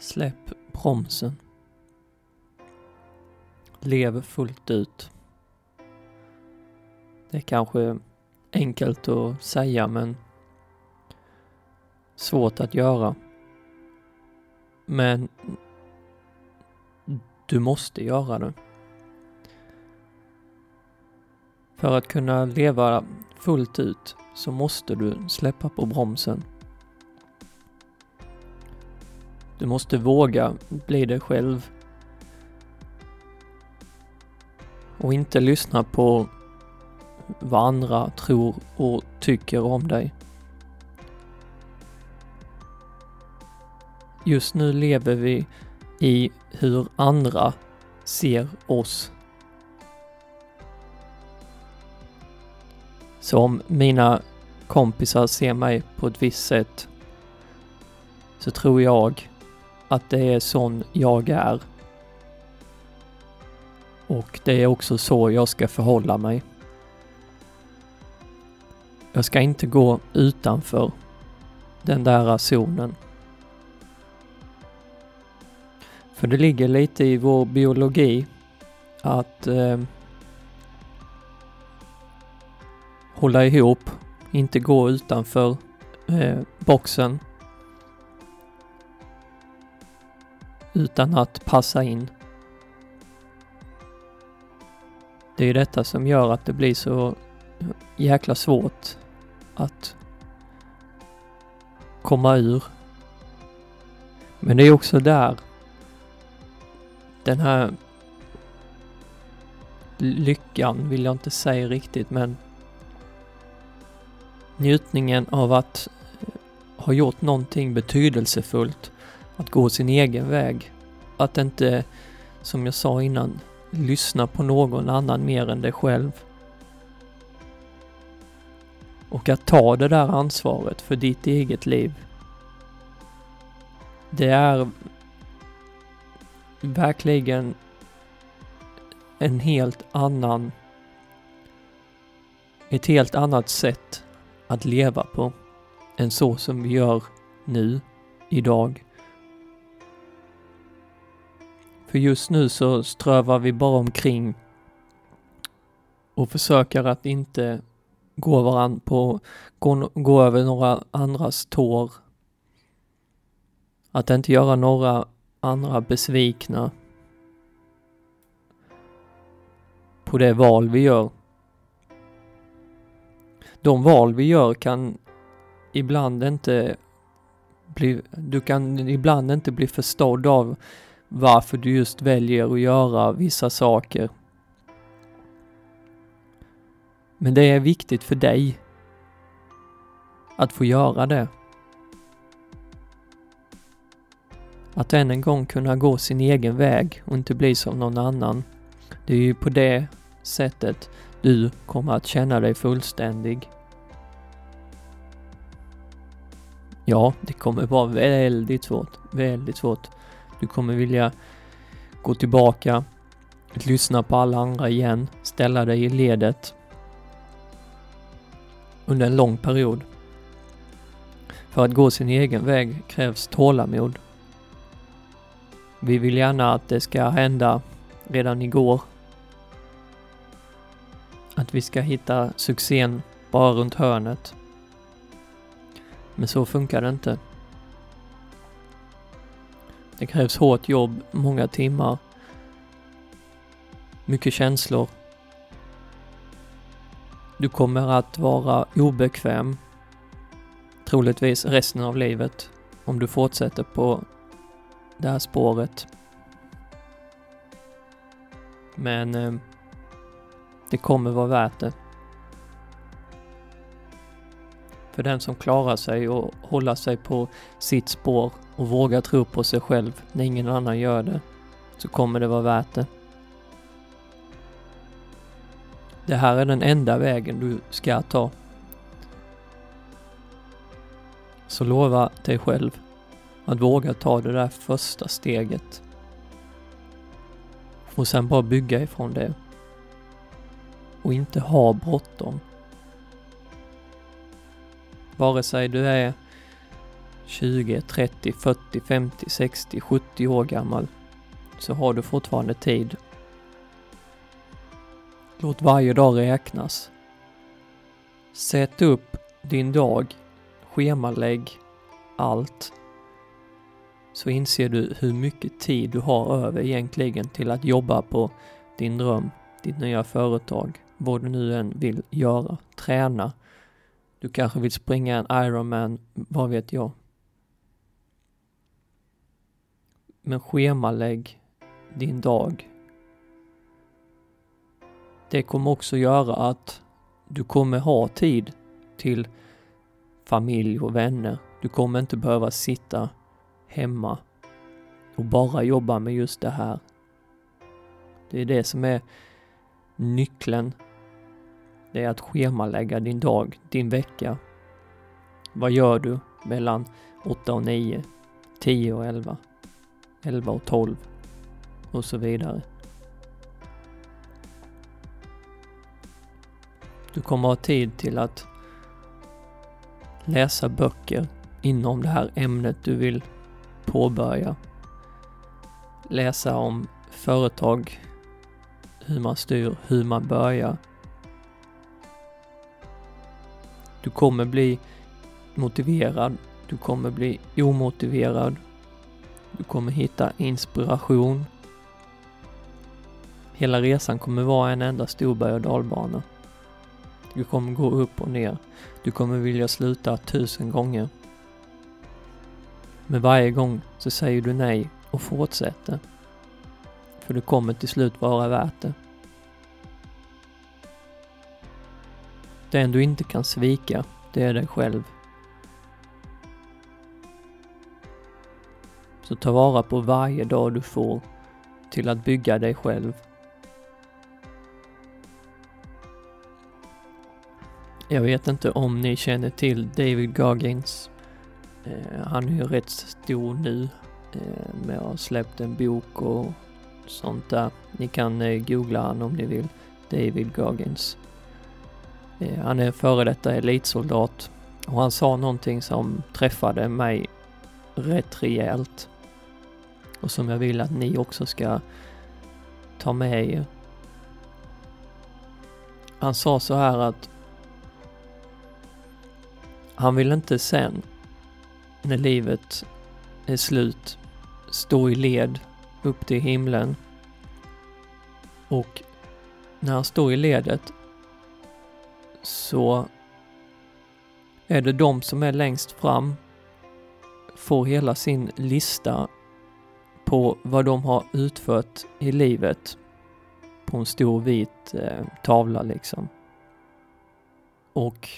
Släpp bromsen. Lev fullt ut. Det är kanske enkelt att säga men svårt att göra. Men du måste göra det. För att kunna leva fullt ut så måste du släppa på bromsen. Du måste våga bli dig själv. Och inte lyssna på vad andra tror och tycker om dig. Just nu lever vi i hur andra ser oss. Så om mina kompisar ser mig på ett visst sätt så tror jag att det är sån jag är. Och det är också så jag ska förhålla mig. Jag ska inte gå utanför den där zonen. För det ligger lite i vår biologi att eh, hålla ihop, inte gå utanför eh, boxen utan att passa in. Det är detta som gör att det blir så jäkla svårt att komma ur. Men det är också där den här lyckan vill jag inte säga riktigt men njutningen av att ha gjort någonting betydelsefullt, att gå sin egen väg, att inte, som jag sa innan, lyssna på någon annan mer än dig själv. Och att ta det där ansvaret för ditt eget liv. Det är verkligen en helt annan ett helt annat sätt att leva på än så som vi gör nu, idag. För just nu så strövar vi bara omkring och försöker att inte gå varann på, gå, gå över några andras tår. Att inte göra några andra besvikna på det val vi gör. De val vi gör kan ibland inte bli, du kan ibland inte bli förstådd av varför du just väljer att göra vissa saker. Men det är viktigt för dig att få göra det. Att än en gång kunna gå sin egen väg och inte bli som någon annan. Det är ju på det sättet du kommer att känna dig fullständig. Ja, det kommer vara väldigt svårt, väldigt svårt. Du kommer vilja gå tillbaka, lyssna på alla andra igen, ställa dig i ledet under en lång period. För att gå sin egen väg krävs tålamod vi vill gärna att det ska hända redan igår. Att vi ska hitta succén bara runt hörnet. Men så funkar det inte. Det krävs hårt jobb, många timmar, mycket känslor. Du kommer att vara obekväm, troligtvis resten av livet, om du fortsätter på det här spåret. Men eh, det kommer vara värt det. För den som klarar sig och hålla sig på sitt spår och vågar tro på sig själv när ingen annan gör det, så kommer det vara värt det. Det här är den enda vägen du ska ta. Så lova dig själv att våga ta det där första steget. Och sen bara bygga ifrån det. Och inte ha bråttom. Vare sig du är 20, 30, 40, 50, 60, 70 år gammal så har du fortfarande tid. Låt varje dag räknas. Sätt upp din dag, schemalägg allt så inser du hur mycket tid du har över egentligen till att jobba på din dröm, ditt nya företag, vad du nu än vill göra, träna. Du kanske vill springa en Ironman, vad vet jag. Men schemalägg din dag. Det kommer också göra att du kommer ha tid till familj och vänner. Du kommer inte behöva sitta hemma och bara jobba med just det här. Det är det som är nyckeln. Det är att schemalägga din dag, din vecka. Vad gör du mellan 8 och 9, 10 och 11, 11 och 12 och så vidare. Du kommer ha tid till att läsa böcker inom det här ämnet du vill påbörja. Läsa om företag, hur man styr, hur man börjar. Du kommer bli motiverad, du kommer bli omotiverad. Du kommer hitta inspiration. Hela resan kommer vara en enda stor berg och dalbana. Du kommer gå upp och ner. Du kommer vilja sluta tusen gånger. Men varje gång så säger du nej och fortsätter. För det kommer till slut vara värt det. Den du inte kan svika, det är dig själv. Så ta vara på varje dag du får till att bygga dig själv. Jag vet inte om ni känner till David Goggins Eh, han är ju rätt stor nu eh, med att ha släppt en bok och sånt där. Ni kan eh, googla han om ni vill. David Goggins. Eh, han är en före detta elitsoldat och han sa någonting som träffade mig rätt rejält. Och som jag vill att ni också ska ta med er. Han sa så här att han vill inte sen när livet är slut stå i led upp till himlen. Och när han står i ledet så är det de som är längst fram får hela sin lista på vad de har utfört i livet på en stor vit eh, tavla liksom. Och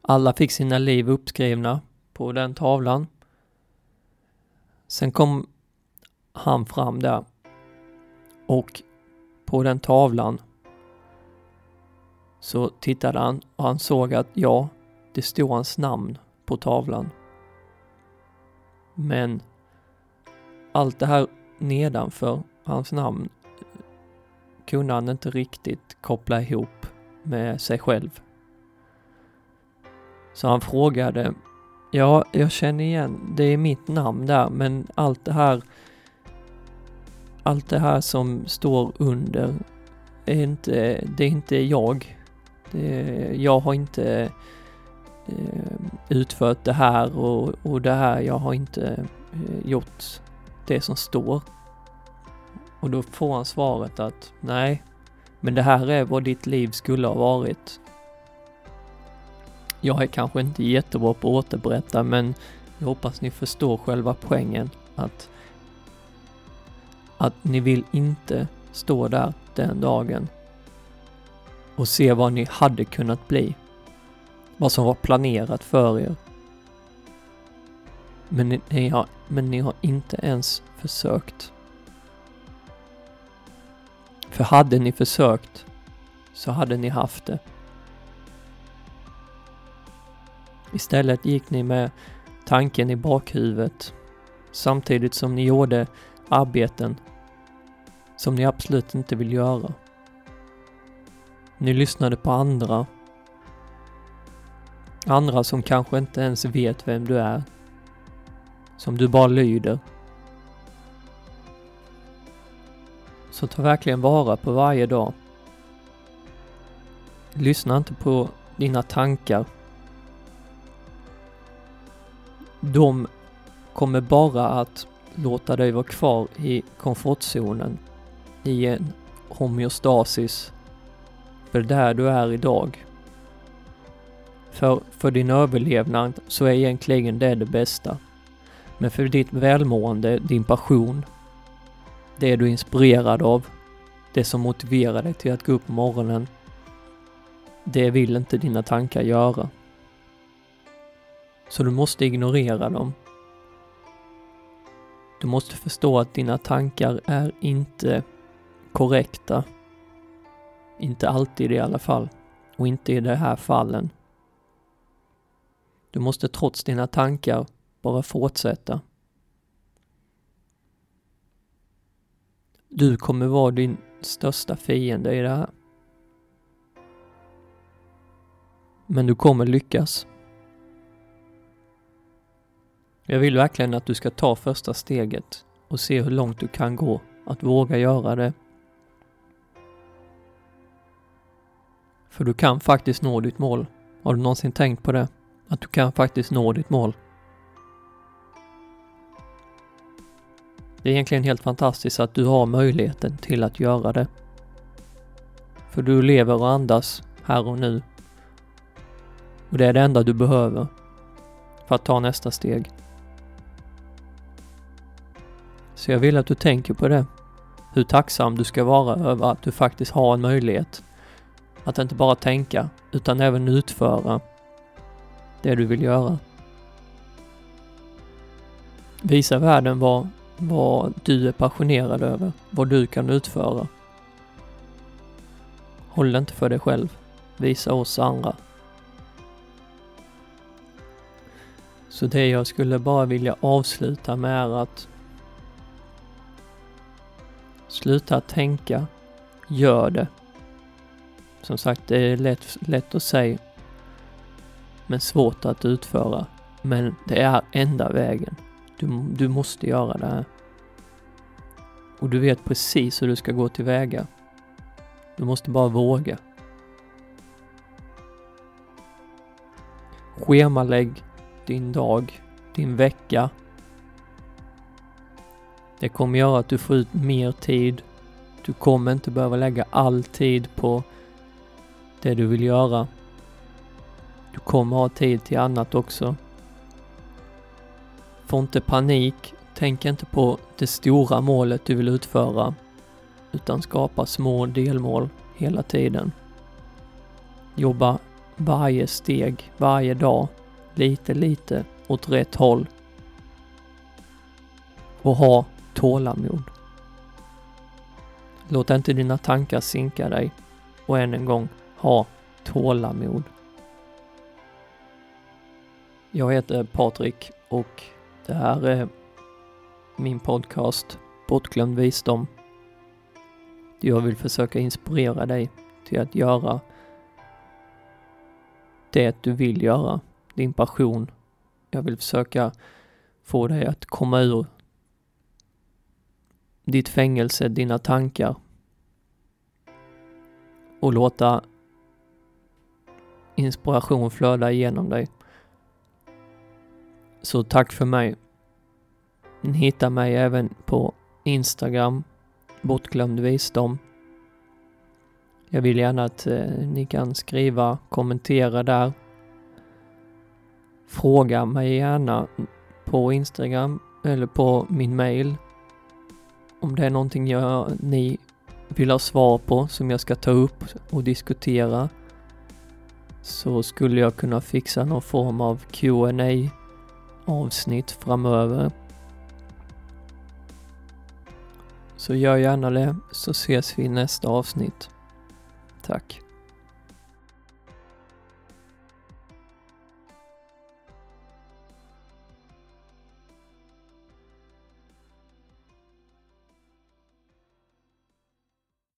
alla fick sina liv uppskrivna på den tavlan. Sen kom han fram där och på den tavlan så tittade han och han såg att ja, det stod hans namn på tavlan. Men allt det här nedanför hans namn kunde han inte riktigt koppla ihop med sig själv. Så han frågade, ja, jag känner igen, det är mitt namn där, men allt det här, allt det här som står under är inte, det är inte jag. Det, jag har inte eh, utfört det här och, och det här, jag har inte eh, gjort det som står. Och då får han svaret att nej, men det här är vad ditt liv skulle ha varit jag är kanske inte jättebra på att återberätta men jag hoppas ni förstår själva poängen att att ni vill inte stå där den dagen och se vad ni hade kunnat bli. Vad som var planerat för er. Men ni, ni har, men ni har inte ens försökt. För hade ni försökt så hade ni haft det. Istället gick ni med tanken i bakhuvudet samtidigt som ni gjorde arbeten som ni absolut inte vill göra. Ni lyssnade på andra. Andra som kanske inte ens vet vem du är. Som du bara lyder. Så ta verkligen vara på varje dag. Lyssna inte på dina tankar. De kommer bara att låta dig vara kvar i komfortzonen i en homeostasis för där du är idag. För, för din överlevnad så är egentligen det det bästa. Men för ditt välmående, din passion, det du är inspirerad av, det som motiverar dig till att gå upp på morgonen, det vill inte dina tankar göra. Så du måste ignorera dem. Du måste förstå att dina tankar är inte korrekta. Inte alltid i alla fall. Och inte i de här fallen. Du måste trots dina tankar bara fortsätta. Du kommer vara din största fiende i det här. Men du kommer lyckas. Jag vill verkligen att du ska ta första steget och se hur långt du kan gå. Att våga göra det. För du kan faktiskt nå ditt mål. Har du någonsin tänkt på det? Att du kan faktiskt nå ditt mål. Det är egentligen helt fantastiskt att du har möjligheten till att göra det. För du lever och andas här och nu. Och det är det enda du behöver för att ta nästa steg. Så jag vill att du tänker på det. Hur tacksam du ska vara över att du faktiskt har en möjlighet att inte bara tänka utan även utföra det du vill göra. Visa världen vad, vad du är passionerad över, vad du kan utföra. Håll det inte för dig själv. Visa oss andra. Så det jag skulle bara vilja avsluta med är att sluta tänka, gör det. Som sagt, det är lätt, lätt att säga, men svårt att utföra. Men det är enda vägen. Du, du måste göra det här. Och du vet precis hur du ska gå tillväga. Du måste bara våga. Schemalägg din dag, din vecka. Det kommer göra att du får ut mer tid. Du kommer inte behöva lägga all tid på det du vill göra. Du kommer ha tid till annat också. Få inte panik. Tänk inte på det stora målet du vill utföra, utan skapa små delmål hela tiden. Jobba varje steg, varje dag, lite, lite åt rätt håll. Och ha tålamod. Låt inte dina tankar sinka dig. Och än en gång, ha tålamod. Jag heter Patrik och det här är min podcast Bortglömd visdom. Jag vill försöka inspirera dig till att göra det du vill göra, din passion. Jag vill försöka få dig att komma ur ditt fängelse, dina tankar och låta inspiration flöda igenom dig. Så tack för mig. Ni hittar mig även på Instagram, bortglömd visdom. Jag vill gärna att eh, ni kan skriva, kommentera där. Fråga mig gärna på Instagram eller på min mail om det är någonting jag, ni vill ha svar på som jag ska ta upp och diskutera så skulle jag kunna fixa någon form av Q&A avsnitt framöver. Så gör gärna det så ses vi i nästa avsnitt. Tack.